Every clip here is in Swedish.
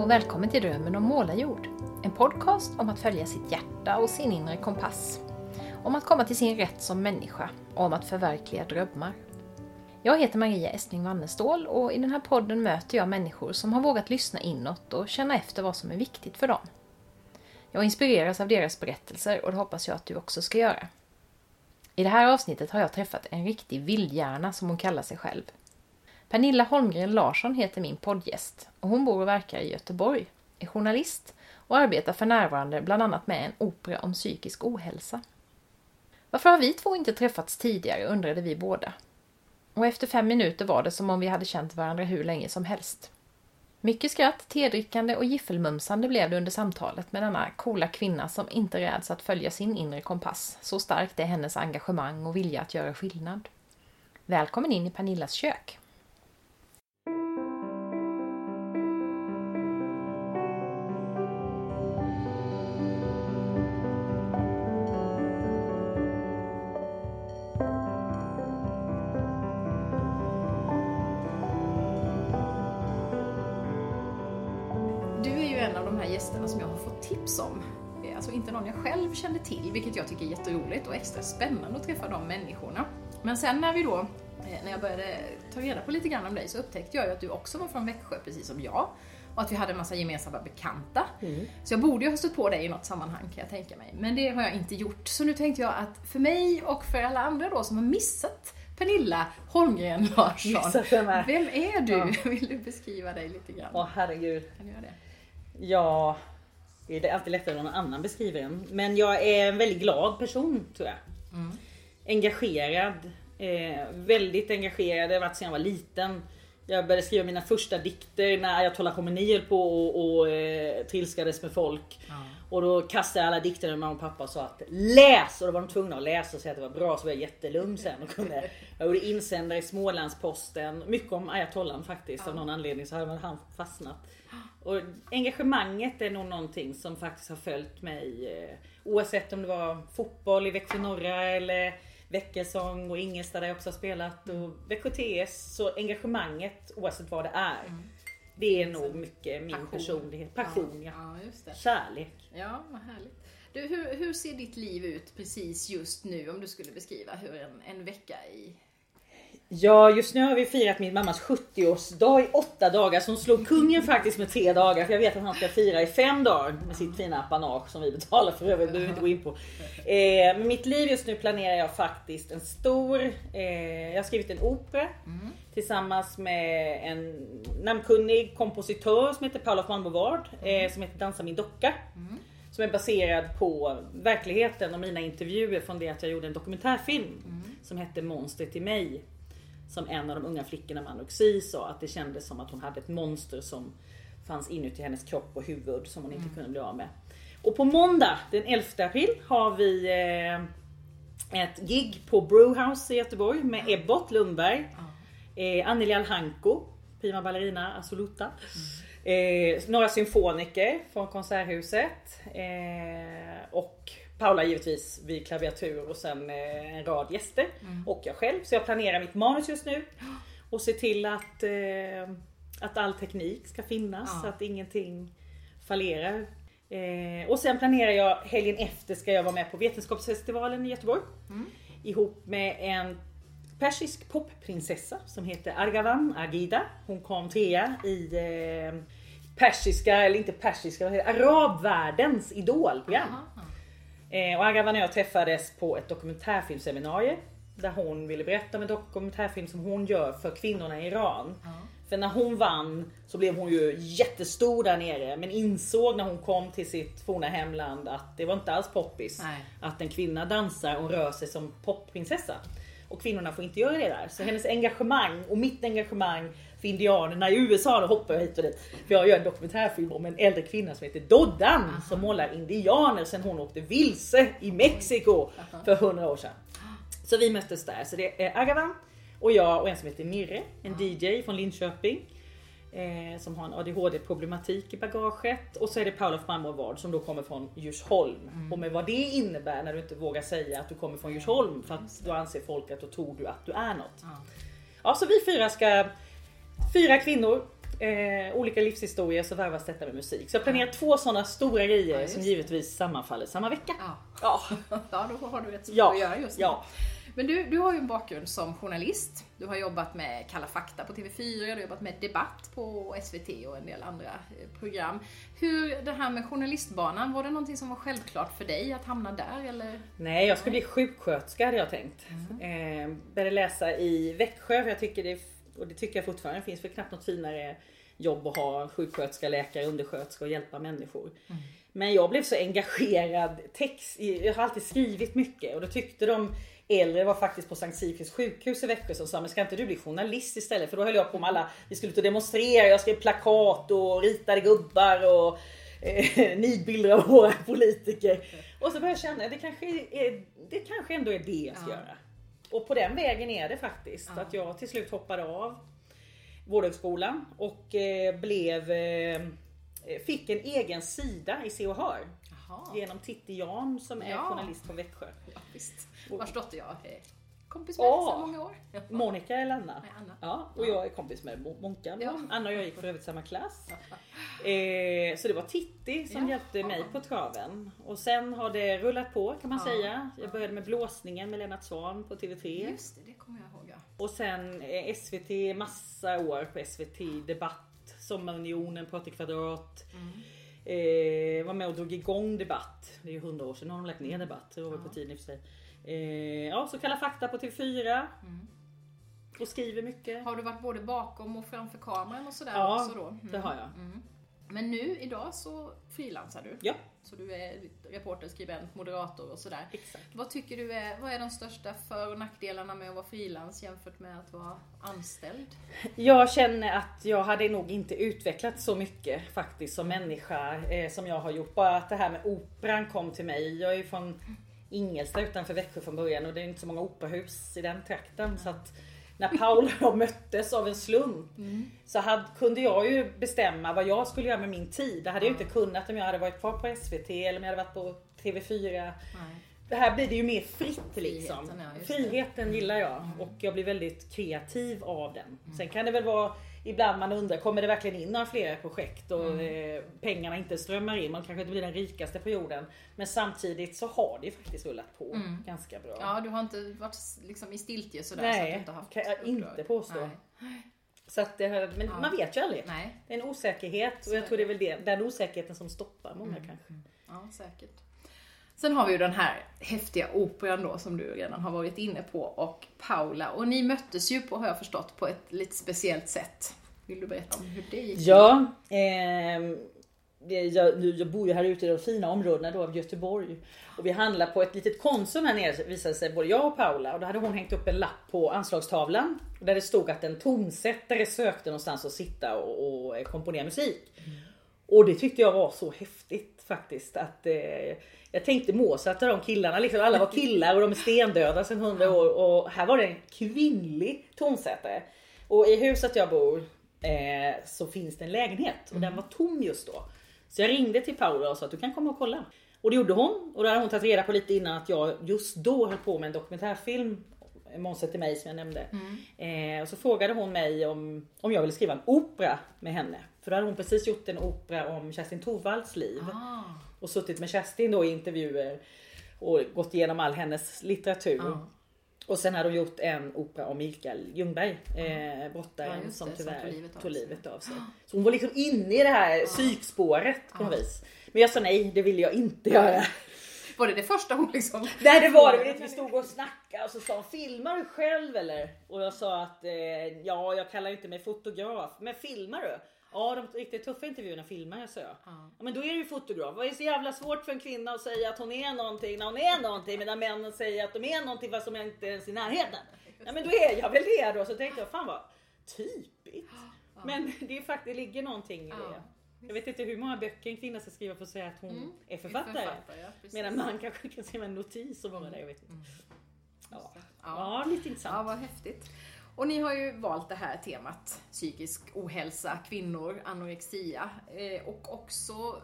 Hej och välkommen till Drömmen om målarjord. En podcast om att följa sitt hjärta och sin inre kompass. Om att komma till sin rätt som människa och om att förverkliga drömmar. Jag heter Maria Estling Wannestål och i den här podden möter jag människor som har vågat lyssna inåt och känna efter vad som är viktigt för dem. Jag inspireras av deras berättelser och det hoppas jag att du också ska göra. I det här avsnittet har jag träffat en riktig vildhjärna som hon kallar sig själv. Pernilla Holmgren Larsson heter min poddgäst och hon bor och verkar i Göteborg, är journalist och arbetar för närvarande bland annat med en opera om psykisk ohälsa. Varför har vi två inte träffats tidigare undrade vi båda. Och efter fem minuter var det som om vi hade känt varandra hur länge som helst. Mycket skratt, tedrickande och giffelmumsande blev det under samtalet med denna coola kvinna som inte räds att följa sin inre kompass. Så starkt är hennes engagemang och vilja att göra skillnad. Välkommen in i Pernillas kök! Själv kände till, vilket jag tycker är jätteroligt och extra spännande att träffa de människorna. Men sen när vi då, eh, när jag började ta reda på lite grann om dig så upptäckte jag ju att du också var från Växjö, precis som jag. Och att vi hade en massa gemensamma bekanta. Så jag borde ju ha stött på dig i något sammanhang kan jag tänka mig. Men det har jag inte gjort. Så nu tänkte jag att för mig och för alla andra då som har missat Pernilla Holmgren Larsson. Vem är du? Ja. Vill du beskriva dig lite grann? Åh herregud. Kan du göra det? Ja, det är alltid lättare om någon annan beskriver en. Men jag är en väldigt glad person tror jag. Mm. Engagerad. Eh, väldigt engagerad. Det har varit sedan jag var liten. Jag började skriva mina första dikter när Ayatollah Khomeini höll på och, och eh, trilskades med folk. Ja. Och då kastade jag alla dikterna mamma och pappa och sa att läs! Och då var de tvungna att läsa och säga att det var bra så var jag jättelugn sen. Och kunde, jag gjorde insändare i Smålandsposten. Mycket om Ayatollah faktiskt. Av någon anledning så hade han fastnat. Och engagemanget är nog någonting som faktiskt har följt mig. Eh, oavsett om det var fotboll i Växjö Norra eller Väckelsång och Ingelstad där jag också har spelat. Och Växjö TS. Så engagemanget oavsett vad det är. Det är nog mycket min Passion. personlighet. Passion ja. Ja, just det. Kärlek. Ja, vad härligt. Du, hur, hur ser ditt liv ut precis just nu om du skulle beskriva hur en, en vecka i... Ja, just nu har vi firat min mammas 70-årsdag i åtta dagar. Så hon slog kungen faktiskt med tre dagar. För jag vet att han ska fira i fem dagar med sitt fina apanage som vi betalar för övrigt. Behöver inte gå in på. Eh, men mitt liv just nu planerar jag faktiskt en stor... Eh, jag har skrivit en opera tillsammans med en namnkunnig kompositör som heter Paula von Bovard. Eh, som heter Dansa min docka. Som är baserad på verkligheten och mina intervjuer från det att jag gjorde en dokumentärfilm. Som hette Monstret i mig. Som en av de unga flickorna med anorexi sa att det kändes som att hon hade ett monster som fanns inuti hennes kropp och huvud som hon inte kunde bli av med. Och på måndag den 11 april har vi eh, ett gig på Brewhouse i Göteborg med Ebbot Lundberg. Eh, Anneli Alhanko, prima ballerina assoluta. Eh, några symfoniker från Konserthuset. Eh, och Paula givetvis vid klaviatur och sen eh, en rad gäster. Och jag själv. Så jag planerar mitt manus just nu. Och ser till att, eh, att all teknik ska finnas. Ja. Så att ingenting fallerar. Eh, och sen planerar jag helgen efter ska jag vara med på Vetenskapsfestivalen i Göteborg. Ihop med en persisk popprinsessa som heter Argavan Agida. Hon kom trea i persiska, eller inte persiska, arabvärldens idolprogram. Aha. Eh, och Argavan och jag träffades på ett dokumentärfilmseminarium. Där hon ville berätta om en dokumentärfilm som hon gör för kvinnorna i Iran. Ja. För när hon vann så blev hon ju jättestor där nere men insåg när hon kom till sitt forna hemland att det var inte alls poppis. Nej. Att en kvinna dansar och rör sig som popprinsessa. Och kvinnorna får inte göra det där. Så hennes engagemang och mitt engagemang för indianerna i USA, då hoppar jag hit och dit. För jag gör en dokumentärfilm om en äldre kvinna som heter Doddan som målar indianer sen hon åkte vilse i Mexiko för 100 år sedan. Så vi möttes där. Så det är Agavan och jag och en som heter Mirre, en DJ från Linköping. Eh, som har en ADHD-problematik i bagaget. Och så är det Paula Malmö som då kommer från Djursholm. Och med vad det innebär när du inte vågar säga att du kommer från Djursholm för att då anser folk att då tror du att du är något. Ja. Ja, så vi fyra ska, fyra kvinnor eh, olika livshistorier så varvas detta med musik. Så jag planerar två sådana stora grejer Ja, som givetvis sammanfaller samma vecka. Ja. Ja. ja, då har du ett Ja. att göra just nu. Ja. Men du, du har ju en bakgrund som journalist. Du har jobbat med Kalla fakta på TV4, du har jobbat med Debatt på SVT och en del andra eh, program. Hur, det här med journalistbanan, var det någonting som var självklart för dig att hamna där eller? Nej, jag skulle bli sjuksköterska hade jag tänkt. Mm. Eh, började läsa i Växjö, för jag tycker det, och det tycker jag fortfarande, finns väl knappt något finare jobb att ha sjuksköterska, läkare, undersköterska och hjälpa människor. Mm. Men jag blev så engagerad text, jag har alltid skrivit mycket och då tyckte de äldre var faktiskt på Sankt Sigfrids sjukhus i Växjö som sa, men ska inte du bli journalist istället? För då höll jag på med alla, vi skulle ut och demonstrera, jag skrev plakat och ritade gubbar och eh, nidbilder av våra politiker. Och så började jag känna, det kanske, är, det kanske ändå är det jag ska Ja. göra. Och på den vägen är det faktiskt. Att jag till slut hoppade av Vårdhögskolan och eh, blev, eh, fick en egen sida i Se och Hör. Genom Titti Jan som är Ja. journalist på Växjö. ja, visst. Vars dotter jag är kompis med Ja. sedan många år. Ja. Monica eller Anna? Nej, Anna. Ja, och jag är kompis med Mo- Monkan. Ja. Anna och jag gick för övrigt samma klass. Eh, så det var Titti som Ja. hjälpte mig på traven. Och sen har det rullat på kan man Ja. säga. Jag började med blåsningen med Lennart Swahn på TV3. Just det, det kommer jag ihåg ja. Och sen eh, SVT, massa år på SVT Debatt, Sommarunionen, Prata kvadrat. Eh, var med och drog igång Debatt. Det är ju hundra år sedan har de lagt ner Debatt. Det var väl på tiden i och för sig. Eh, ja, så Kalla fakta på TV4. Och skriver mycket. Har du varit både bakom och framför kameran och sådär Ja, också då? Mm. det har jag. Men nu idag så frilansar du. Ja, Så du är reporter, skribent, moderator och sådär. exakt. Vad tycker du är, vad är de största för och nackdelarna med att vara frilans jämfört med att vara anställd? Jag känner att jag hade nog inte utvecklat så mycket faktiskt som människa eh, som jag har gjort. Bara att det här med operan kom till mig. Jag är ju från Ingelsta utanför Växjö från början och det är inte så många operahus i den trakten. Så att när Paul och jag möttes av en slump så hade, kunde jag ju bestämma vad jag skulle göra med min tid. Det hade jag inte kunnat om jag hade varit kvar på SVT eller om jag hade varit på TV4. Nej. Det här blir det ju mer fritt liksom. Friheten, ja. Friheten gillar jag och jag blir väldigt kreativ av den. Sen kan det väl vara ibland man undrar, kommer det verkligen in några fler projekt och eh, pengarna inte strömmar in? Man kanske inte blir den rikaste på jorden. Men samtidigt så har det faktiskt rullat på ganska bra. Ja, du har inte varit liksom i stiltje sådär så att du Nej, inte haft kan jag uppdrag. inte påstå. Nej. Så att det, men Ja. man vet ju aldrig. Nej, Det är en osäkerhet och jag tror det är väl det, den osäkerheten som stoppar många kanske. ja säkert. Sen har vi ju den här häftiga operan då som du redan har varit inne på och Paula. Och ni möttes ju på, har jag förstått, på ett lite speciellt sätt. Vill du berätta om hur det gick? Ja, det- jag, jag bor ju här ute i de fina områdena då av Göteborg. Och vi handlar på ett litet Konsum här nere visade sig både jag och Paula. Och då hade hon hängt upp en lapp på anslagstavlan. Där det stod att en tonsättare sökte någonstans att sitta och, och komponera musik. Och det tyckte jag var så häftigt faktiskt. Att, eh, jag tänkte Mozart och de killarna, liksom, alla var killar och de är stendöda sedan hundra år. Och här var det en kvinnlig tonsättare. Och i huset jag bor eh, så finns det en lägenhet och den var tom just då. Så jag ringde till Paula och sa att du kan komma och kolla. Och det gjorde hon och då hade hon tagit reda på lite innan att jag just då höll på med en dokumentärfilm Måns till mig som jag nämnde. Eh, och så frågade hon mig om, om jag ville skriva en opera med henne. För då hade hon precis gjort en opera om Kerstin Thorvalds liv. Ah, Och suttit med Kerstin då i intervjuer och gått igenom all hennes litteratur. Ja. Och sen hade hon gjort en opera om Mikael Ljungberg, eh, Ja, brottaren just som det, som tyvärr tog livet av tog livet av sig. Så hon var liksom inne i det här psykspåret på något vis. Men jag sa nej, det ville jag inte göra. Var det det första hon liksom... Nej det var det, vi stod och snackade och så sa hon filmar du själv eller? Och jag sa att eh, ja jag kallar inte mig fotograf, men filmar du? Ja de riktigt tuffa intervjuerna filmar jag sa jag. Ja. Men då är du ju fotograf. Vad är så jävla svårt för en kvinna att säga att hon är någonting när hon är någonting medan männen säger att de är någonting fast de är inte ens i närheten. Ja men då är jag väl det då. Så tänkte jag fan vad typiskt. Men det är faktiskt, det ligger någonting i det. Jag vet inte hur många böcker en kvinna ska skriva för att säga att hon Mm, är författare. ja, precis. Medan man kanske kan skriva en notis om vad det jag vet inte. Ja. Ja. ja, lite intressant. Ja, vad häftigt. Och ni har ju valt det här temat, psykisk ohälsa, kvinnor, anorexia. Eh, och också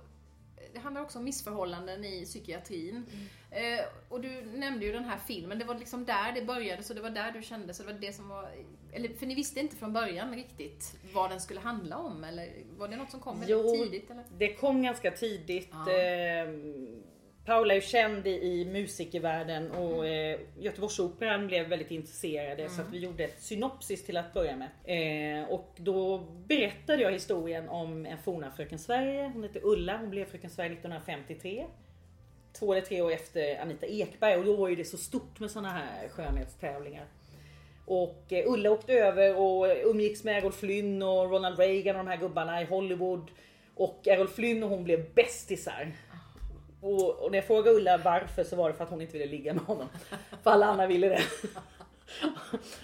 det handlar också om missförhållanden i psykiatrin. Eh, och du nämnde ju den här filmen, det var liksom där det började, så det var där du kände, så det var det som var... Eller, för ni visste inte från början riktigt vad den skulle handla om, eller var det något som kom väldigt Jo, tidigt? Eller? det kom ganska tidigt. Ja. Eh, Paula är ju känd i, musikervärlden och Mm. eh, Göteborgsoperan blev väldigt intresserade så att vi gjorde ett synopsis till att börja med. Eh, och då berättade jag historien om en forna Fröken Sverige. Hon heter Ulla, hon blev Fröken Sverige 1953. Två eller tre år efter Anita Ekberg och då var ju det så stort med såna här skönhetstävlingar. Och eh, Ulla åkte över och umgicks med Errol Flynn och Ronald Reagan och de här gubbarna i Hollywood. Och Errol Flynn och hon blev bästisar. Och, och när jag frågade Ulla varför så var det för att hon inte ville ligga med honom. För alla andra ville det.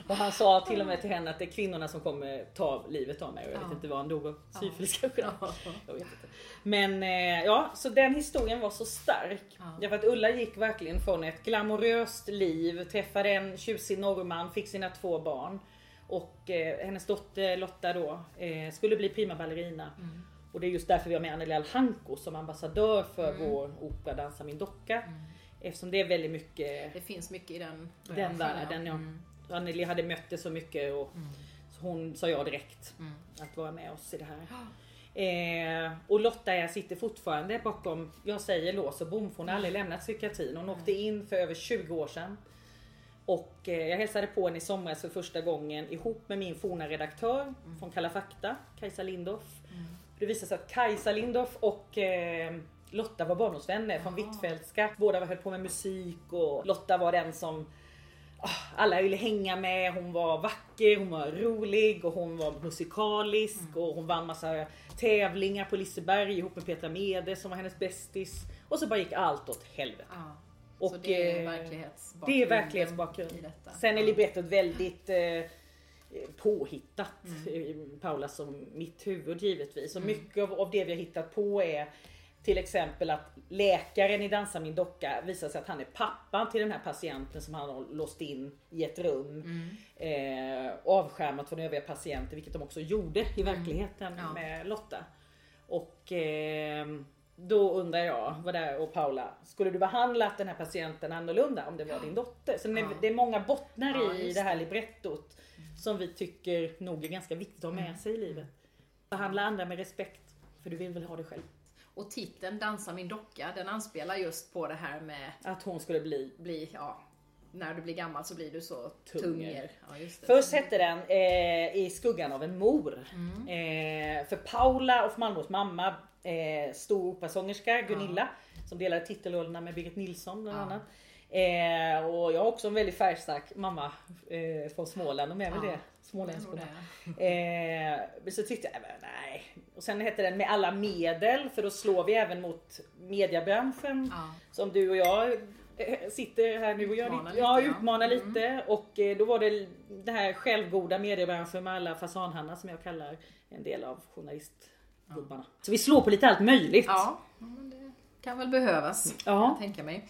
Och han sa till och med till henne att det är kvinnorna som kommer ta livet av mig. Och jag vet Ja. inte vad han dog av. Syfilis kanske. Ja. Jag vet inte. Men eh, ja, så den historien var så stark. Ja. Därför att Ulla gick verkligen från ett glamoröst liv, träffade en tjusig norrman, fick sina två barn. Och eh, hennes dotter Lotta då eh, skulle bli prima ballerina. Mm. Och det är just därför vi har med Anneli Alhanko som ambassadör för Mm. vår opera Dansa min docka. Eftersom det är väldigt mycket Det finns mycket i den den världen. Ja. Mm. Anneli hade mött det så mycket och så hon sa ja direkt Mm. att vara med oss i det här. Eh, och Lotta jag sitter fortfarande bakom, jag säger lås och bom, hon har aldrig lämnat psykiatrin. Hon åkte in för över 20 år sedan. Och eh, jag hälsade på henne i somras för första gången ihop med min forna redaktör från Kalla fakta, Kajsa Lindorff. Det visade sig att Kajsa Lindorff och eh, Lotta var barndomsvänner från Hvitfeldtska. Båda höll på med musik och Lotta var den som ah, alla ville hänga med. Hon var vacker, hon var rolig och hon var musikalisk och hon vann massa tävlingar på Liseberg ihop med Petra Mede som var hennes bästis. Och så bara gick allt åt helvete. Ja. Och, så det är eh, verklighetsbakgrund. Det är verklighetsbakgrund. Sen är librettot väldigt eh, påhittat. Mm. eh, Paula som mitt huvud givetvis. Och Mm. mycket av, av det vi har hittat på är till exempel att läkaren i Dansa min docka visar sig att han är pappan till den här patienten som han har låst in i ett rum. Mm. Eh, avskärmat från övriga patienter, vilket de också gjorde i verkligheten Ja. med Lotta. Och eh, då undrar jag, vad där och Paula, skulle du behandlat den här patienten annorlunda om det var din dotter? Så det, Ja. det är många bottnar Ja, i det här librettot som vi tycker nog är ganska viktigt att ha med sig i livet. Behandla andra med respekt, för du vill väl ha det själv. Och titeln Dansa min docka, den anspelar just på det här med Att hon skulle bli bli, ja, när du blir gammal så blir du så Tunger. tunger. Ja. Först hette den eh, I skuggan av en mor. Mm. Eh, för Paula och Malmros mamma, eh, stor operasångerska Gunilla, som delade titelrollerna med Birgit Nilsson bland Ja. annat. Eh, och jag har också en väldigt färgstark mamma eh, från Småland, de är väl Ja, det? Det. Eh, men så tyckte jag, nej. Och sen hette den Med alla medel, för då slår vi även mot mediebranschen. Ja. Som du och jag eh, sitter här nu och gör Utmanar lite, ja, lite, ja. utmanar Mm. lite. Och eh, då var det det här självgoda mediebranschen med alla fasanhannar som jag kallar en del av journalistgubbarna. Så vi slår på lite allt möjligt. Ja, ja, det kan väl behövas. Kan Ja. jag tänka mig.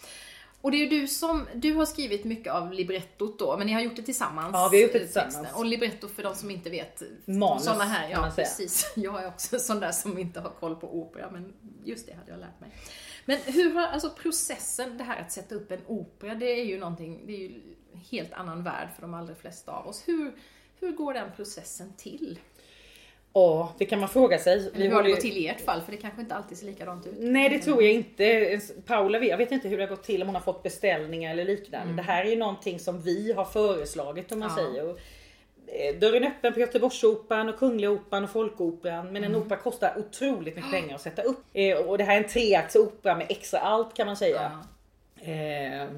Och det är ju du som, du har skrivit mycket av librettot då, men ni har gjort det tillsammans. Ja, vi har gjort det tillsammans. texten. Och libretto för de som inte vet. Manus, såna här, kan ja man säga. precis. Jag är också sån där som inte har koll på opera, men just det hade jag lärt mig. Men hur har, alltså processen, det här att sätta upp en opera, det är ju någonting, det är ju helt annan värld för de allra flesta av oss. Hur, hur går den processen till? Ja, det kan man fråga sig. Eller hur har det gått till i ert fall? För det kanske inte alltid ser likadant ut. Nej det tror jag inte. Paula, jag vet inte hur det har gått till om hon har fått beställningar eller liknande. Det här är ju någonting som vi har föreslagit om man Mm. Ja. säger. Och, eh, Dörren öppen på Göteborgsoperan och Kungliga Operan och Folkoperan. Men Mm. en opera kostar otroligt mycket pengar att sätta upp. Eh, Och det här är en treakts opera med extra allt kan man säga. Ja. Eh,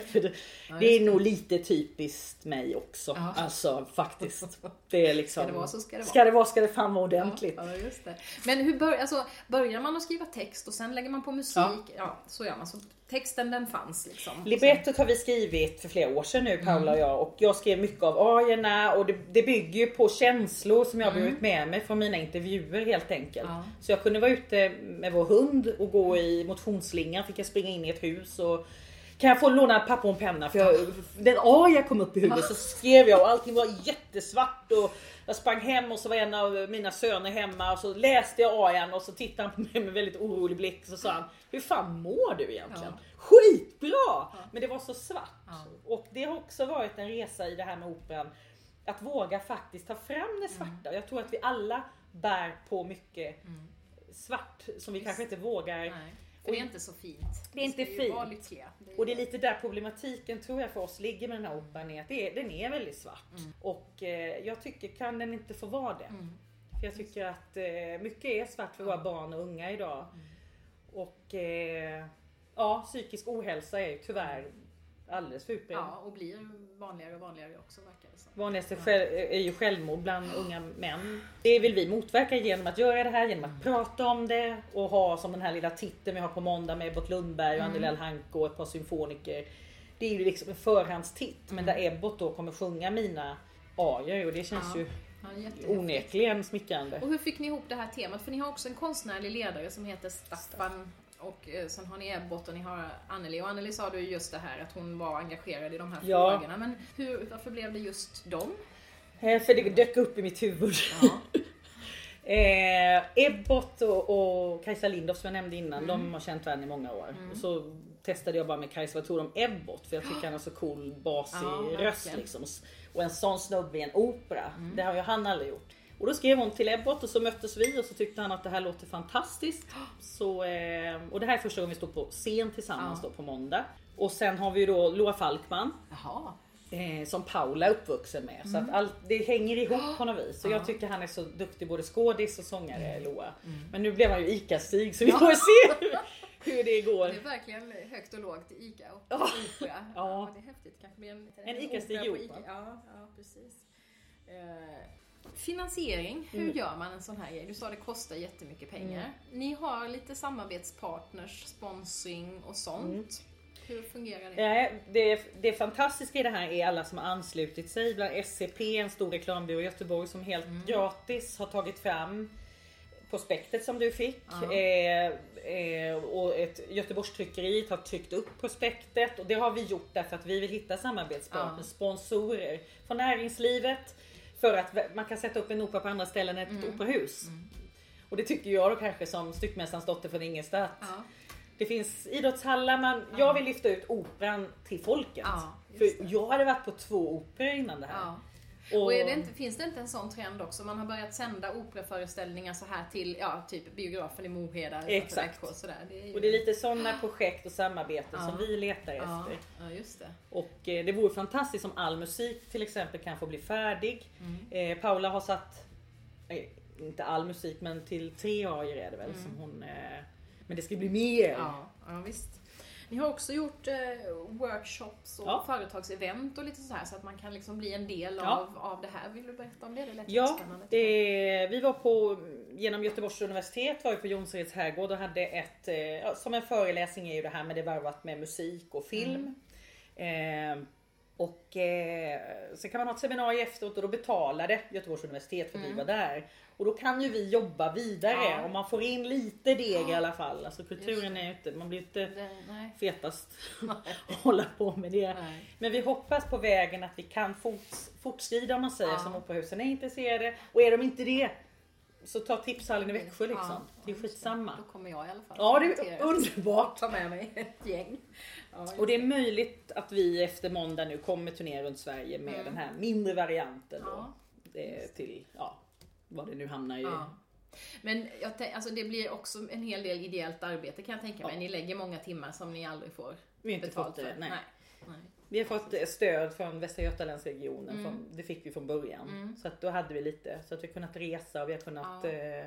för det, Ja, det är nog lite typiskt mig också. Ja. Alltså faktiskt. Det är liksom, Ska det vara så ska det vara. Ska det vara ska det fan vara ordentligt. Ja. Men hur bör, alltså, börjar man att skriva text och sen lägger man på musik? Ja. Ja, så gör man. Så texten den fanns liksom. Librettot har vi skrivit för flera år sedan nu Paula Mm. och jag och jag skrev mycket av arierna och det, det bygger ju på känslor som jag har burit med mig från mina intervjuer helt enkelt. Mm. Ja. Så jag kunde vara ute med vår hund och gå i motionsslingan, fick jag springa in i ett hus och kan jag få låna papper och en penna? För jag, den aria kom upp i huvudet så skrev jag och allting var jättesvart och jag sprang hem och så var en av mina söner hemma och så läste jag arian och så tittade han på mig med väldigt orolig blick och så sa han Hur fan mår du egentligen? Skitbra! Men det var så svart. Och det har också varit en resa i det här med operan. Att våga faktiskt ta fram det svarta. Jag tror att vi alla bär på mycket svart som vi kanske inte vågar. Nej, för det är inte så fint. Det är inte vara fint. lyckliga. Och det är lite där problematiken tror jag för oss ligger med den här operan är att det är, den är väldigt svart. Och eh, jag tycker, kan den inte få vara det? För jag tycker att eh, mycket är svart för våra barn och unga idag. Och eh, ja, psykisk ohälsa är ju tyvärr alldeles för utbredd. Ja, och blir vanligare och vanligare också verkar det som. Vanligaste är ju självmord bland unga män. Det vill vi motverka genom att göra det här, genom att prata om det och ha som den här lilla titeln vi har på måndag med Ebbot Lundberg och Mm. Anneli Alhanko och ett par symfoniker. Det är ju liksom en förhandstitt men Mm. där Ebbot då kommer sjunga mina arior och det känns Ja. ju Ja, onekligen smickrande. Och hur fick ni ihop det här temat? För ni har också en konstnärlig ledare som heter Staffan och eh, sen har ni Ebbot och ni har Anneli. Och Anneli sa du ju just det här att hon var engagerad i de här Ja. frågorna. Men hur, varför blev det just dem? Eh, För det dök upp i mitt huvud. Ja. Eh, Ebbot och, och Kajsa Lindorff som jag nämnde innan, Mm. de har känt varandra i många år. Och så testade jag bara med Kajsa, vad tror du om Ebbot? För jag tycker han har så cool basig Ja, röst. Mm. liksom. Och en sån snubbe i en opera, det har ju han aldrig gjort. Och då skrev hon till Ebbot och så möttes vi och så tyckte han att det här låter fantastiskt. Så, eh, och det här är första gången vi står på scen tillsammans Ja. då på måndag. Och sen har vi ju då Loa Falkman Jaha. eh, som Paula är uppvuxen med. Så att allt, det hänger ihop på något vis. Så jag tycker han är så duktig både skådis och sångare Loa. Men nu blev han ju ICA-Stig så vi får se hur det går. Det är verkligen högt och lågt i ICA och Ja. opera. Ja. Ja, det är häftigt. Kanske blir en, En ICA-Stig opera i ICA. Operan. Ja, ja, precis. Eh, finansiering, hur Mm. gör man en sån här grej? Du sa det kostar jättemycket pengar. Mm. Ni har lite samarbetspartners, sponsring och sånt. Mm. Hur fungerar det? Ja, det, det fantastiska i det här är alla som har anslutit sig. Bland SCP, en stor reklambyrå i Göteborg som helt gratis har tagit fram prospektet som du fick. Ja. Eh, eh, och ett Göteborgstryckeriet har tryckt upp prospektet och det har vi gjort därför att vi vill hitta samarbetspartners, Ja. sponsorer från näringslivet. För att man kan sätta upp en opera på andra ställen än ett Mm. operahus. Och det tycker jag då kanske som styckmästarens dotter från Ingelstad. Ja. Det finns idrottshallar, man, jag vill lyfta ut operan till folket. Ja, För jag hade varit på två operor innan det här. Och, Och det inte, finns det inte en sån trend också? Man har börjat sända operaföreställningar så här till ja, typ biografen i Moheda Exakt. Växjö. Sådär. Det är ju... och det är lite sådana projekt och samarbeten Ja. som vi letar efter. ja, just det. Och eh, det vore fantastiskt om all musik till exempel kan få bli färdig. Mm. Eh, Paula har satt, eh, inte all musik men till tre arior är det väl Mm. som hon eh, men det ska bli mer. Ja, ja visst. Ni har också gjort eh, workshops och Ja. företagsevent och lite så här så att man kan liksom bli en del Ja. av, av det här. Vill du berätta om det? Det lät Ja, det, vi var på, genom Göteborgs universitet var vi på Jonsereds herrgård och hade ett, eh, som en föreläsning är ju det här med det varvat med musik och film. Eh, och eh, sen kan man ha ett seminarium efteråt och då betalade Göteborgs universitet för att vi var där. Och då kan ju vi jobba vidare Ja. och man får in lite deg i alla fall. Alltså kulturen är ju inte, man blir inte nej. fetast att hålla på med det. Nej. Men vi hoppas på vägen att vi kan forts, fortskrida om man säger Ja. som operahusen är intresserade. Och är de inte det så ta tipshallen i Växjö liksom. Ja, det är skitsamma. Då kommer jag i alla fall. Ja det är underbart. Ta med mig ett gäng. Ja, Och det är möjligt att vi efter måndag nu kommer turnera runt Sverige med den här mindre varianten då. Mm. Ja. Till, ja, vad det nu hamnar i. Ja. Men jag alltså det blir också en hel del ideellt arbete kan jag tänka mig. Ja. Ni lägger många timmar som ni aldrig får Vi har inte betalt fått det, för. nej. nej. Vi har fått stöd från Västra Götalandsregionen. Mm. Från, det fick vi från början. Så att då hade vi lite. Så att vi har kunnat resa och vi har kunnat... Ja. Eh,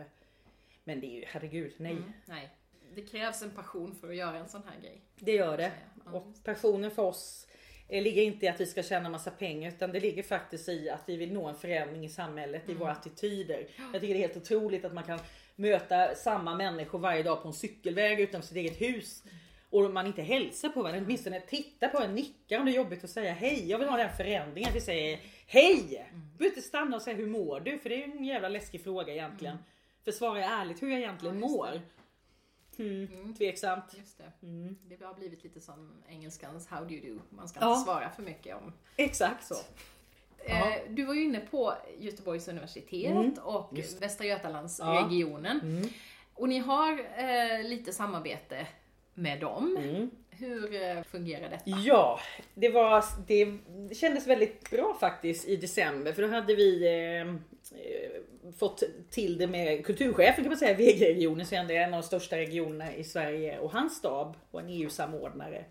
men det är ju, herregud, nej. Mm, nej. Det krävs en passion för att göra en sån här grej. Det gör det. Och passionen för oss ligger inte i att vi ska tjäna massa pengar utan det ligger faktiskt i att vi vill nå en förändring i samhället, i Mm. våra attityder. Jag tycker det är helt otroligt att man kan möta samma människor varje dag på en cykelväg utanför sitt eget hus. Och man inte hälsar på varandra, åtminstone tittar på en, nickar om det är jobbigt att säga hej. Jag vill ha den förändringen, att vi säger hej! Du behöver inte stanna och säga hur mår du? För det är en jävla läskig fråga egentligen. För svara ärligt hur jag egentligen Ja, mår. Mm, tveksamt. Just det. Det har blivit lite som engelskans how do you do. Man ska Ja. inte svara för mycket om Exakt. så. Ja. Eh, Du var ju inne på Göteborgs universitet och Västra Götalandsregionen. Mm. Och ni har eh, lite samarbete med dem. Mm. Hur eh, fungerar detta? Ja, det, var, det kändes väldigt bra faktiskt i december för då hade vi eh, eh, fått till det med kulturchefen kan man säga, VG-regionen, så är en av de största regionerna i Sverige och hans stab och en EU-samordnare.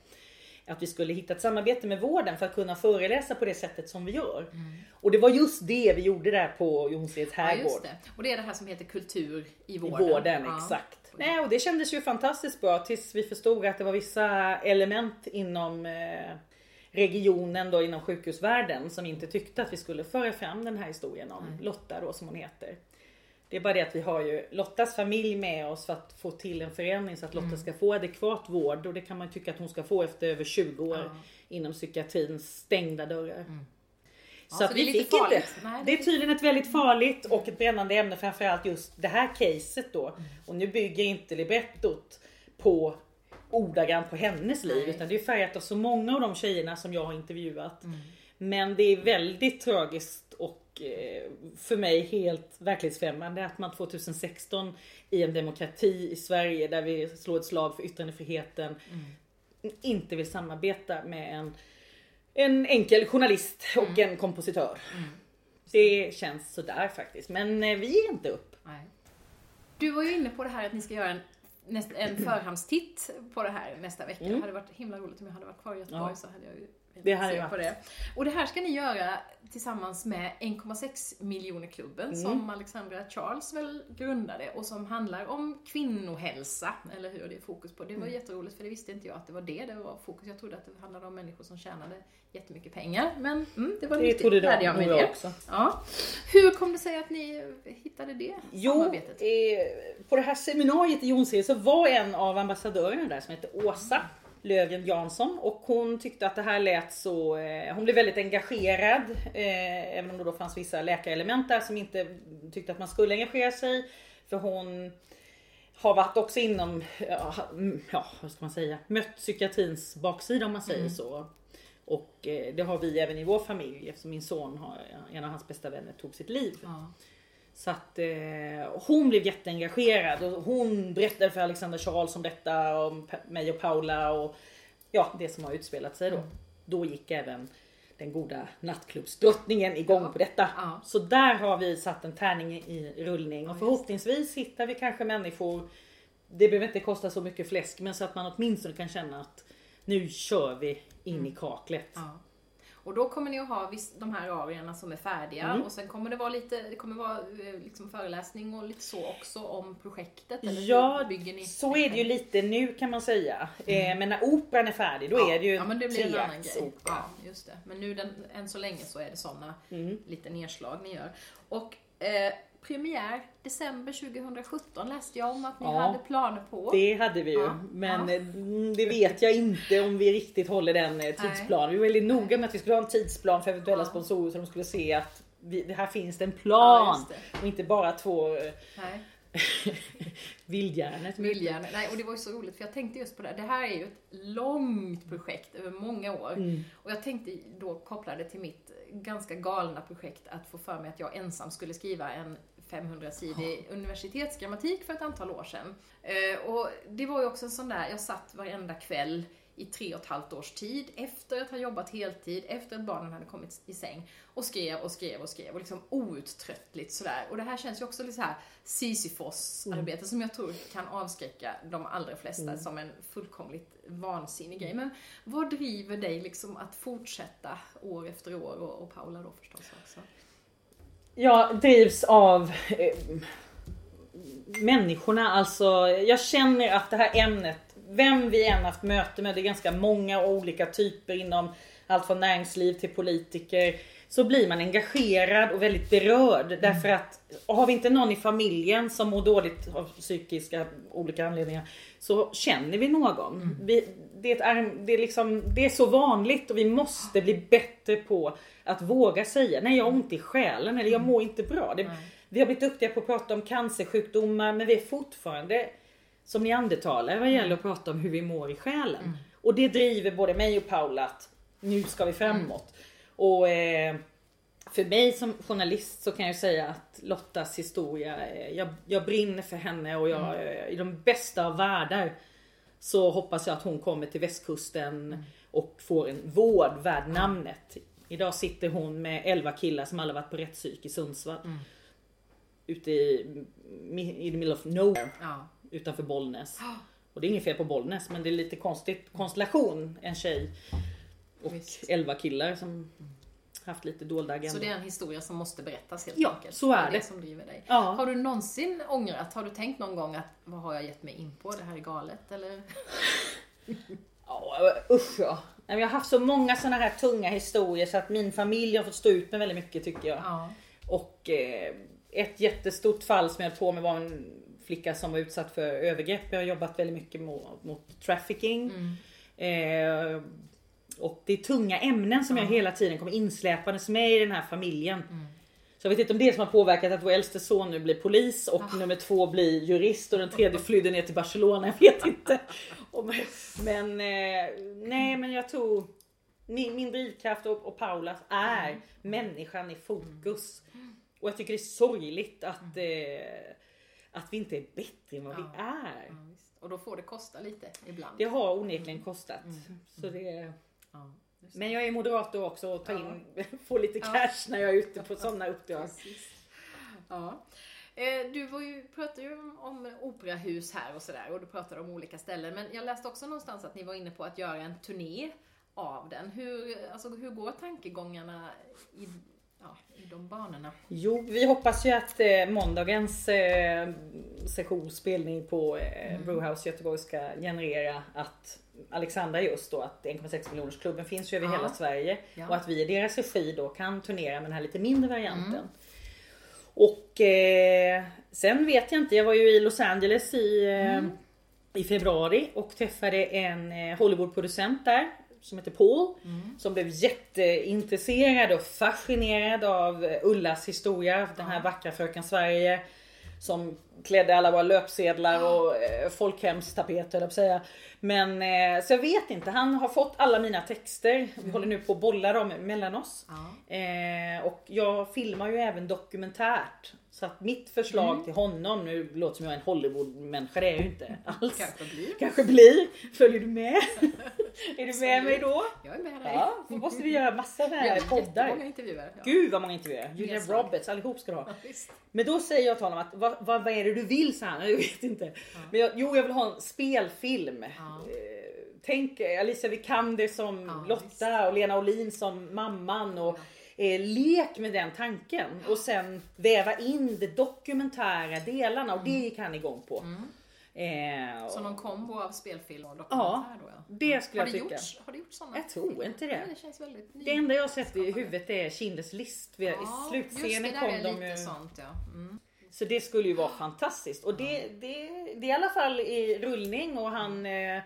Att vi skulle hitta ett samarbete med vården för att kunna föreläsa på det sättet som vi gör. Och det var just det vi gjorde där på Jonsereds Ja, herrgård. det. Och det är det här som heter kultur i I vården. vården, Ja. exakt. Nej, och det kändes ju fantastiskt bra tills vi förstod att det var vissa element inom eh, regionen då inom sjukhusvärlden som inte tyckte att vi skulle föra fram den här historien om Lotta då som hon heter. Det är bara det att vi har ju Lottas familj med oss för att få till en förändring så att Lotta ska få adekvat vård och det kan man tycka att hon ska få efter över 20 år Ja. inom psykiatrins stängda dörrar. Ja, Så så vi det är lite fick inte. farligt. Nej, det är tydligen ett väldigt farligt och ett brännande ämne framförallt just det här caset då. Mm. Och nu bygger inte librettot på ordagrant på hennes liv Nej. utan det är färgat av så många av de tjejerna som jag har intervjuat. Mm. Men det är väldigt tragiskt och eh, för mig helt verklighetsfrämmande att man 2016 i en demokrati i Sverige där vi slår ett slag för yttrandefriheten Mm. inte vill samarbeta med en, en enkel journalist och Mm. en kompositör. Det känns sådär faktiskt. Men eh, vi ger inte upp. Nej. Du var ju inne på det här att ni ska göra en, en förhandstitt på det här nästa vecka. Det hade varit himla roligt om jag hade varit kvar i Göteborg Mm. Ja. så hade jag ju Det hade jag på det. Och det här ska ni göra tillsammans med 1,6 miljoner klubben Mm. som Alexandra Charles väl grundade och som handlar om kvinnohälsa, eller hur? Det är fokus på. Det Mm. var jätteroligt för det visste inte jag att det var det det var fokus. Jag trodde att det handlade om människor som tjänade jättemycket pengar. Men mm, det var nyttigt, trodde lärde de jag mig det. också. Ja. Hur kom det sig att ni hittade det Jo, samarbetet? eh, på det här seminariet i Jonsered så var en av ambassadörerna där som heter Åsa Lövgren Jansson och hon tyckte att det här lät så, eh, hon blev väldigt engagerad eh, även om det då fanns vissa läkarelement där som inte tyckte att man skulle engagera sig. För hon har varit också inom, ja, mm, vad ska man säga, mött psykiatrins baksida om man säger så. Och eh, det har vi även i vår familj eftersom min son, har, en av hans bästa vänner, tog sitt liv. Ja. Så att eh, hon blev jätteengagerad och hon berättade för Alexander Charles om detta, om mig och Paula och ja, det som har utspelat sig då. Då gick även den goda nattklubbsdrottningen igång Ja. på detta. Ja. Så där har vi satt en tärning i rullning och förhoppningsvis hittar vi kanske människor, det behöver inte kosta så mycket fläsk, men så att man åtminstone kan känna att nu kör vi in i kaklet. Ja. Och då kommer ni att ha de här arierna som är färdiga Mm. och sen kommer det vara lite, det kommer vara eh, liksom föreläsning och lite så också om projektet. Eller Ja, bygger ni? så är det ju lite nu kan man säga. Eh, men när operan är färdig då är det ju Mm. ja, men det blir en annan grej. Ja, just det. Men nu den, än så länge så är det sådana Mm. lite nedslag ni gör. Och eh, premiär december 2017 läste jag om att ni Ja, hade planer på. Det hade vi ju. Ja, Men ja. eh, det vet jag inte om vi riktigt håller den eh, tidsplanen. Vi var väldigt noga med att vi skulle ha en tidsplan för eventuella sponsorer så de skulle se att vi, det här finns det en plan. det. och inte bara två eh, Nej. vildhjärnor. Viljan. Nej, och det var ju så roligt för jag tänkte just på det. Det här är ju ett långt projekt över många år. Mm. Och jag tänkte då koppla det till mitt ganska galna projekt att få för mig att jag ensam skulle skriva en 500-sidig universitetsgrammatik för ett antal år sedan. Eh, och det var ju också en sån där, jag satt varenda kväll i tre och ett halvt års tid efter att ha jobbat heltid, efter att barnen hade kommit i säng och skrev och skrev och skrev och liksom outtröttligt sådär. Och det här känns ju också lite så här Sisyfos-arbete som jag tror kan avskräcka de allra flesta som en fullkomligt vansinnig grej. Men vad driver dig liksom att fortsätta år efter år och, och Paula då förstås också? Jag drivs av eh, människorna. Alltså, jag känner att det här ämnet, vem vi än haft möte med, det är ganska många olika typer inom allt från näringsliv till politiker. Så blir man engagerad och väldigt berörd. Därför att har vi inte någon i familjen som mår dåligt av psykiska olika anledningar så känner vi någon. Vi, det, är det, är liksom, det är så vanligt och vi måste bli bättre på att våga säga nej jag har ont i själen eller jag mår inte bra. Det, vi har blivit duktiga på att prata om cancersjukdomar men vi är fortfarande som neandertalare vad gäller att prata om hur vi mår i själen. Mm. Och det driver både mig och Paula att nu ska vi framåt. Och eh, för mig som journalist så kan jag säga att Lottas historia, eh, jag, jag brinner för henne och jag, Mm. eh, i de bästa av världar så hoppas jag att hon kommer till västkusten Mm. och får en vård värd namnet. Idag sitter hon med 11 killar som alla varit på rättspsyk i Sundsvall. Mm. Ute i, i the middle of nowhere Ja. Utanför Bollnäs. Och det är inget fel på Bollnäs men det är lite konstigt konstellation. En tjej och Visst. 11 killar som haft lite dolda agendor. Så det är en historia som måste berättas helt Ja, enkelt. så är det. det. som driver dig. Ja. Har du någonsin ångrat? Har du tänkt någon gång att vad har jag gett mig in på? Det här är galet eller? Ja, usch ja. Jag har haft så många såna här tunga historier så att min familj har fått stå ut med väldigt mycket tycker jag. Ja. Och eh, ett jättestort fall som jag höll på med var en flicka som var utsatt för övergrepp. Jag har jobbat väldigt mycket mot, mot trafficking. Eh, och det är tunga ämnen som jag hela tiden kommer insläpandes med i den här familjen. Så jag vet inte om det som har påverkat att vår äldste son nu blir polis och nummer två blir jurist och den tredje flydde ner till Barcelona. Jag vet inte. Men men eh, nej men jag tror min, min drivkraft och, och Paulas är människan i fokus. Och jag tycker det är sorgligt att, eh, att vi inte är bättre än vad vi är. Ja, visst. Och då får det kosta lite ibland. Det har onekligen kostat. Så det, Ja, men jag är moderator också och tar Ja. in, får lite cash när jag är ute på sådana uppdrag. Precis. Ja. Eh, Du var ju, pratade ju om, om operahus här och sådär och du pratade om olika ställen. Men jag läste också någonstans att ni var inne på att göra en turné av den. Hur, alltså, hur går tankegångarna i, ja, i de banorna? Jo, vi hoppas ju att eh, måndagens eh, sessionsspelning på eh, Brewhouse Göteborg ska generera att Alexandra just då att 1,6 miljoners klubben finns ju över Ja. hela Sverige Ja. och att vi i deras regi då kan turnera med den här lite mindre varianten. Och eh, sen vet jag inte, jag var ju i Los Angeles i, eh, i februari och träffade en eh, Hollywoodproducent där som heter Paul. Som blev jätteintresserad och fascinerad av Ullas historia, den här vackra fröken Sverige. Som klädde alla våra löpsedlar och eh, folkhemstapeter jag säga. Men eh, så jag vet inte, han har fått alla mina texter. Vi håller nu på att bolla dem mellan oss. Eh, och jag filmar ju även dokumentärt. Så att mitt förslag Mm. till honom, nu låter som jag är en Hollywood-människa, det är jag ju inte alls. Kanske blir. Kanske blir. Följer du med? är du med mig då? Jag är med dig. Ja, då måste vi göra massa Vi här har poddar. jättemånga intervjuer. Ja. Gud vad många intervjuer. Julia. Roberts, allihop ska du ha. Ja. Men då säger jag till honom att vad, vad, vad är det du vill? Så han, jag vet inte. Men jag, jo, jag vill ha en spelfilm. Ja. Eh, Tänk Alicia Vikander som Ja, Lotta och Lena Olin som mamman. Och, eh, lek med den tanken och sen väva in de dokumentära delarna och det gick han igång på. Eh, och Så någon kombo av spelfilm och dokumentär då ja. det skulle Har jag tycka. gjorts, har det gjorts sådana? Jag tror inte det. Det känns väldigt ny. Det enda jag har sett i huvudet är Schindler's list. Vi- I Ja, slutscenen just det, kom där är de ju. sånt ja. Mm. Så det skulle ju vara fantastiskt. Och det, det, det är i alla fall i rullning och han... Eh,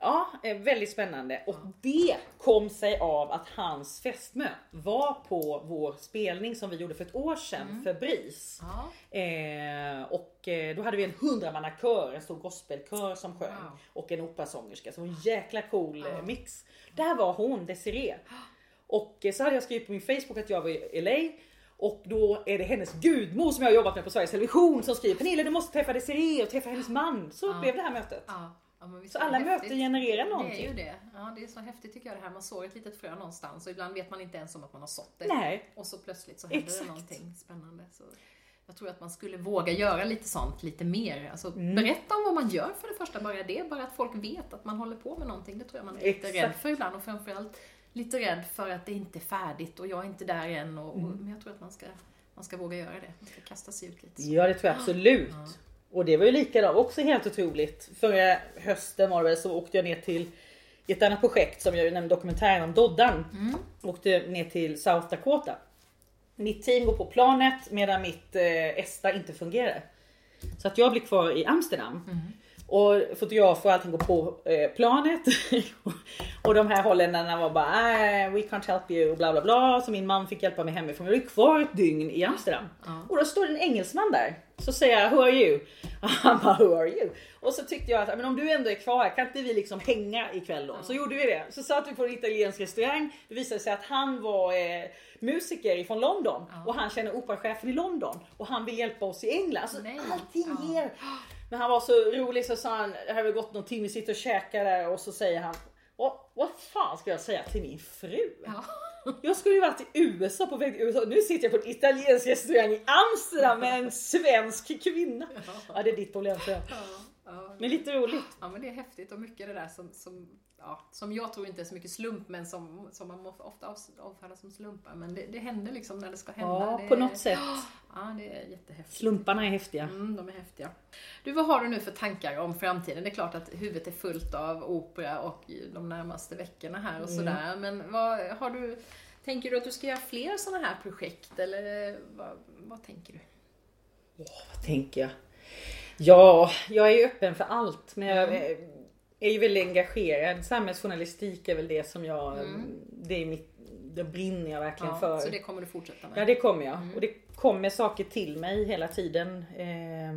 ja, är väldigt spännande. Och det kom sig av att hans fästmö var på vår spelning som vi gjorde för ett år sedan för BRIS. Ja. Eh, och eh, då hade vi en hundramannakör, en stor gospelkör som sjöng. Wow. Och en operasångerska. Så en jäkla cool eh, Ja. mix. Där var hon, Desiree. Och eh, så hade jag skrivit på min Facebook att jag var i LA. Och då är det hennes gudmor som jag har jobbat med på Sveriges Television som skriver Pernilla du måste träffa Desiree och träffa hennes man. Så Ja. blev det här mötet. Ja. Ja, Så alla häftigt. möten genererar Det är någonting. ju det. Ja, det är så häftigt tycker jag det här. Man sår ett litet frö någonstans och ibland vet man inte ens om att man har sått det. Nej. Och så plötsligt så händer Exakt. det någonting spännande. Så jag tror att man skulle våga göra lite sånt lite mer. Alltså, Mm. Berätta om vad man gör för det första, bara det. Bara att folk vet att man håller på med någonting. Det tror jag man är lite rädd för ibland. Och framförallt lite rädd för att det inte är färdigt och jag är inte där än. Och, och, Mm. men jag tror att man ska, man ska våga göra det. Man ska kasta sig ut lite. Ja det tror jag absolut. Ja. Och det var ju likadant, också helt otroligt. Förra hösten var det väl så åkte jag ner till ett annat projekt som jag nämnde dokumentären om Doddan. Mm. Åkte ner till South Dakota. Mitt team går på planet medan mitt eh, ESTA inte fungerar. Så att jag blir kvar i Amsterdam. Mm. Och fotografer och allting går på eh, planet. och de här holländarna var bara äh, we can't help you och bla bla bla. Så min man fick hjälpa mig hemifrån. Vi var kvar ett dygn i Amsterdam. Och då står en engelsman där. Så säger jag who are you? Och han bara who are you? Och så tyckte jag att men om du ändå är kvar här kan inte vi liksom hänga ikväll då? Så gjorde vi det. Så satt vi på en italiensk restaurang. Det visade sig att han var eh, musiker från London och han känner operachefen i London och han vill hjälpa oss i England. Alltså, Nej. allting ger. Men han var så rolig så sa han, det har väl gått någon timme, vi sitter och käkar där och så säger han vad, fan ska jag säga till min fru? Ja. Jag skulle ju varit i USA på väg till USA. Nu sitter jag på en italiensk restaurang i Amsterdam med en svensk kvinna. Ja det är ditt problem tror jag. Ja, ja. Men lite roligt. Ja men det är häftigt och mycket det där som, som, ja, som jag tror inte är så mycket slump men som, som man ofta av- avfärdar som slumpar. Men det, det händer liksom när det ska hända. Ja det, på något sätt. Ja det är jättehäftigt. Slumparna är häftiga. Mm, de är häftiga. Du, vad har du nu för tankar om framtiden? Det är klart att huvudet är fullt av opera och de närmaste veckorna här och sådär. Men vad har du, tänker du att du ska göra fler sådana här projekt eller vad, vad tänker du? Vad tänker jag? Ja, jag är öppen för allt. Men jag är- är ju väldigt engagerad. Samhällsjournalistik är väl det som jag, det är mitt, det brinner jag verkligen Ja, för. så det kommer du fortsätta med? Ja det kommer jag. Och det kommer saker till mig hela tiden. Eh,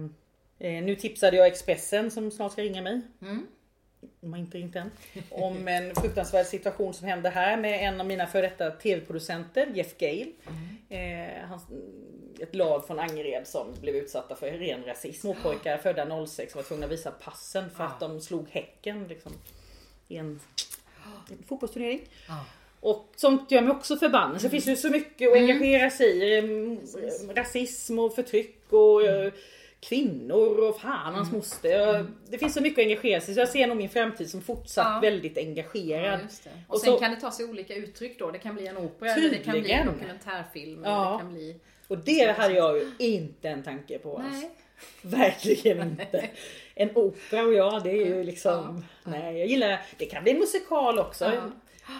eh, nu tipsade jag Expressen som snart ska ringa mig. Mm. De har inte ringt än. Om en fruktansvärd situation som hände här med en av mina före detta tv-producenter, Jeff Gale. Eh, hans, ett lag från Angered som blev utsatta för ren rasism. Småpojkar födda 06 var tvungna att visa passen för att de slog Häcken liksom, i en, en fotbollsturnering. Och sånt gör mig också förbannad. Så det finns ju så mycket att engagera sig i. Mm, Rasism och förtryck och eh, kvinnor och fan hans moster. Jag- Det finns så mycket att engagera sig i. Så jag ser nog min framtid som fortsatt Ja. väldigt engagerad. Ja. Och, Och sen så- kan det ta sig olika uttryck då. Det kan bli en opera, eller det kan bli Tydligen. en dokumentärfilm, Ja. eller det kan bli... Och det hade jag ju inte en tanke på. alls. Nej. Verkligen inte. En opera och jag, det är ju liksom... Nej, jag gillar... Det kan bli musikal också. Ja.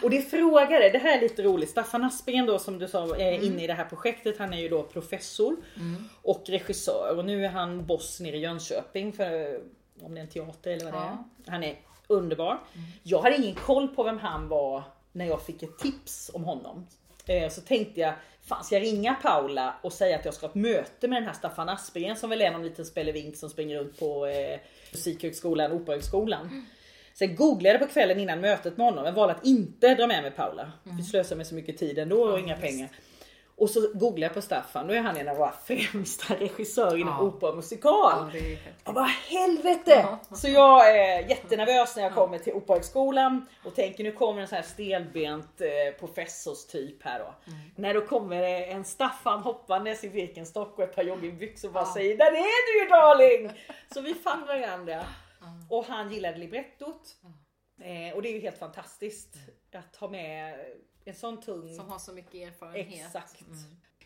Och det frågade, det här är lite roligt. Staffan Aspgren då som du sa är Mm. inne i det här projektet. Han är ju då professor och regissör. Och nu är han boss nere i Jönköping för om det är en teater eller vad det Ja. Mm. är. Han är underbar. Jag hade ingen koll på vem han var när jag fick ett tips om honom. Eh, Så tänkte jag, fan ska jag ringa Paula och säga att jag ska ha ett möte med den här Staffan Aspgren som väl är någon liten spelevink som springer runt på eh, Musikhögskolan, Operahögskolan. Sen googlade jag på kvällen innan mötet med honom, men valde att inte dra med mig Paula. Vi slösar med så mycket tid ändå och inga pengar. Och så googlade jag på Staffan, då är han en av våra främsta regissörer inom Ja. opera och musikal. Ja, det är. Jag bara helvete! Så jag är jättenervös när jag kommer till Operahögskolan och tänker nu kommer en sån här stelbent eh, professorstyp här då. När då kommer det en Staffan hoppandes i Birkenstock och ett par joggingbyxor och bara säger Där är du ju darling! Så vi fann varandra. Och han gillade librettot. Eh, och det är ju helt fantastiskt att ha med en sån tung Som har så mycket erfarenhet. Exakt.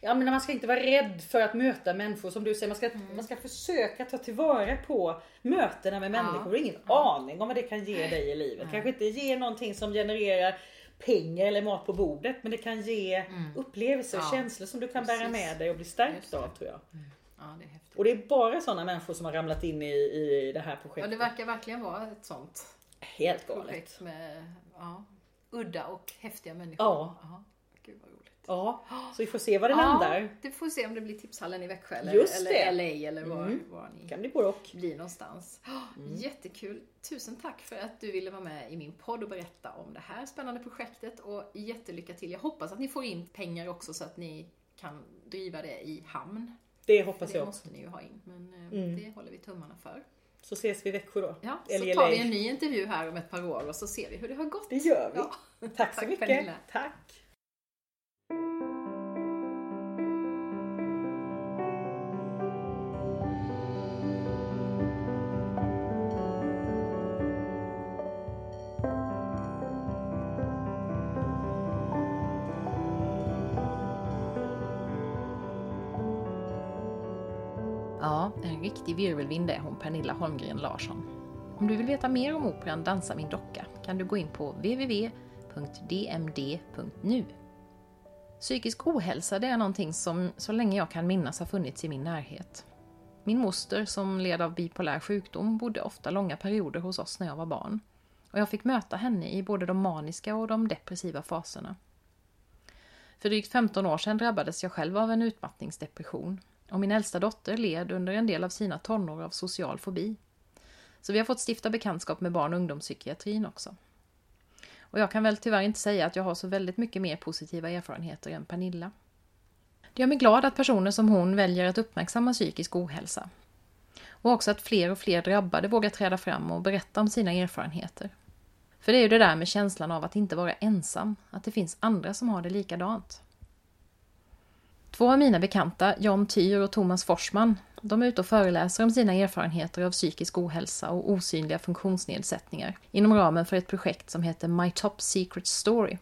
Ja men man ska inte vara rädd för att möta människor som du säger. Man ska, Mm. man ska försöka ta tillvara på mötena med människor. Du har ingen aning om vad det kan ge dig i livet. Kanske inte ge någonting som genererar pengar eller mat på bordet. Men det kan ge upplevelser och Mm. Ja. känslor som du kan bära Precis. med dig och bli stärkt av tror jag. Ja, det. Och det är bara sådana människor som har ramlat in i, i det här Ja, projektet. det verkar verkligen vara ett sånt Helt galet. projekt med ja, udda och häftiga människor. Ja. Ja, Gud vad roligt. Ja, så vi får se var det landar. Ja, du får se om det blir Tipshallen i Växjö eller, Just eller det. LA eller var, Mm. var ni Det kan bli både och. blir någonstans. Mm. Jättekul! Tusen tack för att du ville vara med i min podd och berätta om det här spännande projektet och jättelycka till. Jag hoppas att ni får in pengar också så att ni kan driva det i hamn. Det hoppas det jag också. måste ni ju ha in, men eh, Mm. det håller vi tummarna för. Så ses vi i Växjö då. Ja, så tar vi en ny intervju här om ett par år och så ser vi hur det har gått. Det gör vi. Ja. Tack så Tack, mycket. Pernilla. Tack. Riktig virvelvind är hon Pernilla Holmgren Larsson. Om du vill veta mer om operan Dansa min docka kan du gå in på www.dmd.nu. Psykisk ohälsa det är någonting som så länge jag kan minnas har funnits i min närhet. Min moster som led av bipolär sjukdom bodde ofta långa perioder hos oss när jag var barn. Och jag fick möta henne i både de maniska och de depressiva faserna. För drygt 15 år sedan drabbades jag själv av en utmattningsdepression och min äldsta dotter led under en del av sina tonår av social fobi. Så vi har fått stifta bekantskap med barn och ungdomspsykiatrin också. Och jag kan väl tyvärr inte säga att jag har så väldigt mycket mer positiva erfarenheter än Pernilla. Det gör mig glad att personer som hon väljer att uppmärksamma psykisk ohälsa. Och också att fler och fler drabbade vågar träda fram och berätta om sina erfarenheter. För det är ju det där med känslan av att inte vara ensam, att det finns andra som har det likadant. Två av mina bekanta, John Tyr och Thomas Forsman, de är ute och föreläser om sina erfarenheter av psykisk ohälsa och osynliga funktionsnedsättningar inom ramen för ett projekt som heter My Top Secret Story.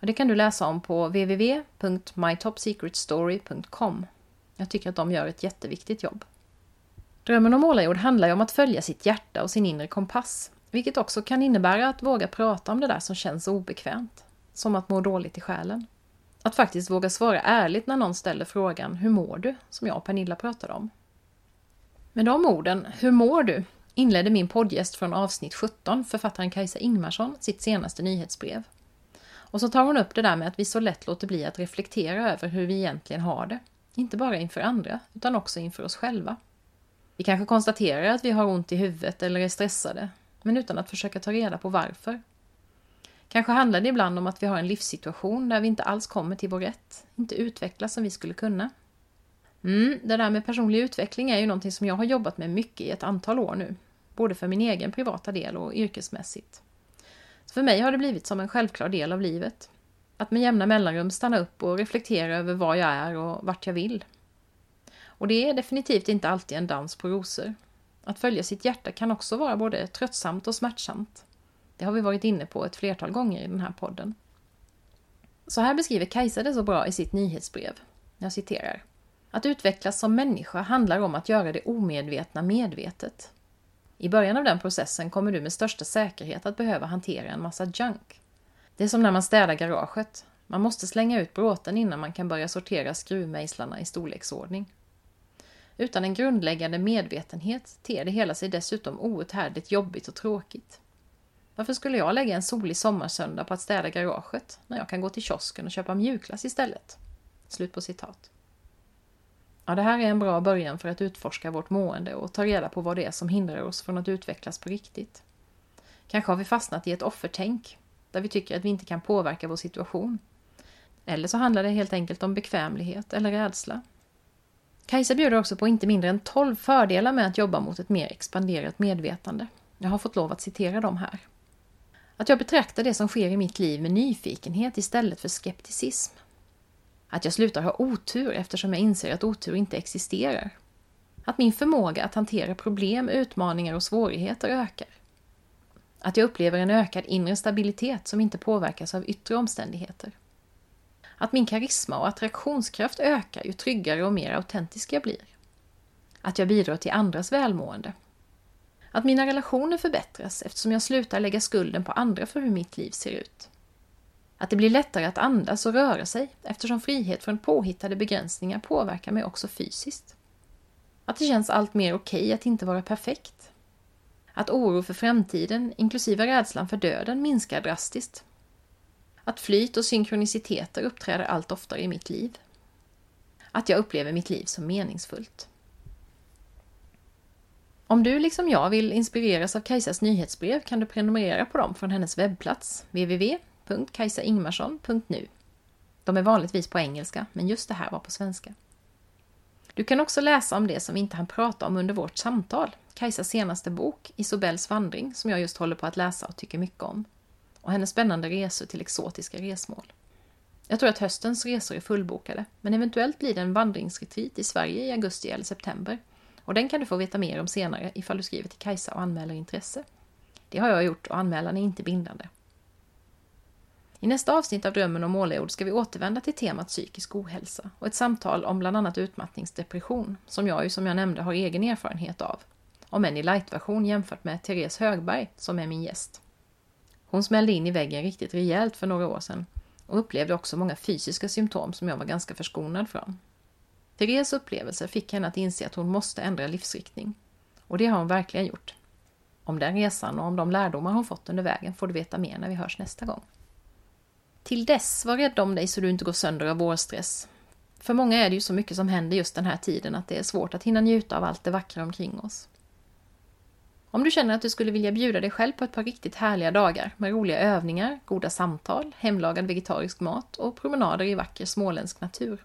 Och det kan du läsa om på www.mytopsecretstory.com. Jag tycker att de gör ett jätteviktigt jobb. Drömmen om målarjord handlar ju om att följa sitt hjärta och sin inre kompass, vilket också kan innebära att våga prata om det där som känns obekvämt, som att må dåligt i själen. Att faktiskt våga svara ärligt när någon ställer frågan Hur mår du? som jag och Pernilla pratade om. Med de orden, Hur mår du? inledde min poddgäst från avsnitt 17, författaren Kajsa Ingmarsson, sitt senaste nyhetsbrev. Och så tar hon upp det där med att vi så lätt låter bli att reflektera över hur vi egentligen har det. Inte bara inför andra, utan också inför oss själva. Vi kanske konstaterar att vi har ont i huvudet eller är stressade, men utan att försöka ta reda på varför. Kanske handlar det ibland om att vi har en livssituation där vi inte alls kommer till vår rätt, inte utvecklas som vi skulle kunna. Mm, det där med personlig utveckling är ju någonting som jag har jobbat med mycket i ett antal år nu, både för min egen privata del och yrkesmässigt. Så för mig har det blivit som en självklar del av livet. Att med jämna mellanrum stanna upp och reflektera över vad jag är och vart jag vill. Och det är definitivt inte alltid en dans på rosor. Att följa sitt hjärta kan också vara både tröttsamt och smärtsamt. Det har vi varit inne på ett flertal gånger i den här podden. Så här beskriver Kajsa det så bra i sitt nyhetsbrev. Jag citerar. Att utvecklas som människa handlar om att göra det omedvetna medvetet. I början av den processen kommer du med största säkerhet att behöva hantera en massa junk. Det är som när man städar garaget. Man måste slänga ut bråten innan man kan börja sortera skruvmejslarna i storleksordning. Utan en grundläggande medvetenhet ter det hela sig dessutom outhärdligt jobbigt och tråkigt. Varför skulle jag lägga en solig sommarsöndag på att städa garaget när jag kan gå till kiosken och köpa mjukglass istället? Slut på citat. Ja, det här är en bra början för att utforska vårt mående och ta reda på vad det är som hindrar oss från att utvecklas på riktigt. Kanske har vi fastnat i ett offertänk, där vi tycker att vi inte kan påverka vår situation. Eller så handlar det helt enkelt om bekvämlighet eller rädsla. Kajsa bjuder också på inte mindre än 12 fördelar med att jobba mot ett mer expanderat medvetande. Jag har fått lov att citera dem här. Att jag betraktar det som sker i mitt liv med nyfikenhet istället för skepticism. Att jag slutar ha otur eftersom jag inser att otur inte existerar. Att min förmåga att hantera problem, utmaningar och svårigheter ökar. Att jag upplever en ökad inre stabilitet som inte påverkas av yttre omständigheter. Att min karisma och attraktionskraft ökar ju tryggare och mer autentisk jag blir. Att jag bidrar till andras välmående. Att mina relationer förbättras eftersom jag slutar lägga skulden på andra för hur mitt liv ser ut. Att det blir lättare att andas och röra sig eftersom frihet från påhittade begränsningar påverkar mig också fysiskt. Att det känns allt mer okej att inte vara perfekt. Att oro för framtiden, inklusive rädslan för döden, minskar drastiskt. Att flyt och synkroniciteter uppträder allt oftare i mitt liv. Att jag upplever mitt liv som meningsfullt. Om du liksom jag vill inspireras av Kajsas nyhetsbrev kan du prenumerera på dem från hennes webbplats www.kajsaingmarsson.nu. De är vanligtvis på engelska, men just det här var på svenska. Du kan också läsa om det som vi inte hann prata om under vårt samtal, Kajsas senaste bok, Isobels vandring, som jag just håller på att läsa och tycker mycket om, och hennes spännande resor till exotiska resmål. Jag tror att höstens resor är fullbokade, men eventuellt blir det en vandringsretreat i Sverige i augusti eller september och den kan du få veta mer om senare ifall du skriver till Kajsa och anmäler intresse. Det har jag gjort och anmälan är inte bindande. I nästa avsnitt av Drömmen om målord ska vi återvända till temat psykisk ohälsa och ett samtal om bland annat utmattningsdepression, som jag ju som jag nämnde har egen erfarenhet av. Om än i light-version jämfört med Therese Högberg, som är min gäst. Hon smällde in i väggen riktigt rejält för några år sedan och upplevde också många fysiska symptom som jag var ganska förskonad från. Therese upplevelser fick henne att inse att hon måste ändra livsriktning. Och det har hon verkligen gjort. Om den resan och om de lärdomar hon fått under vägen får du veta mer när vi hörs nästa gång. Till dess, var rädd om dig så du inte går sönder av vårstress. För många är det ju så mycket som händer just den här tiden att det är svårt att hinna njuta av allt det vackra omkring oss. Om du känner att du skulle vilja bjuda dig själv på ett par riktigt härliga dagar med roliga övningar, goda samtal, hemlagad vegetarisk mat och promenader i vacker småländsk natur,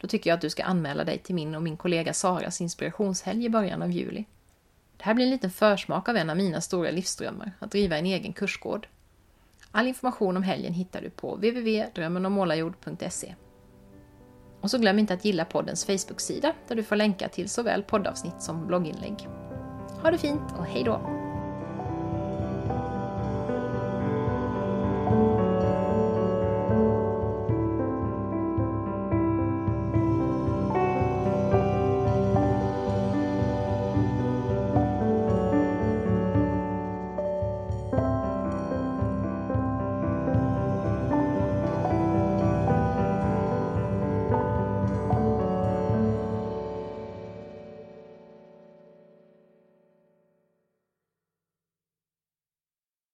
då tycker jag att du ska anmäla dig till min och min kollega Saras inspirationshelg i början av juli. Det här blir en liten försmak av en av mina stora livsdrömmar, att driva en egen kursgård. All information om helgen hittar du på www.drömmenommålarjord.se. Och så glöm inte att gilla poddens Facebook-sida där du får länkar till såväl poddavsnitt som blogginlägg. Ha det fint och hej då!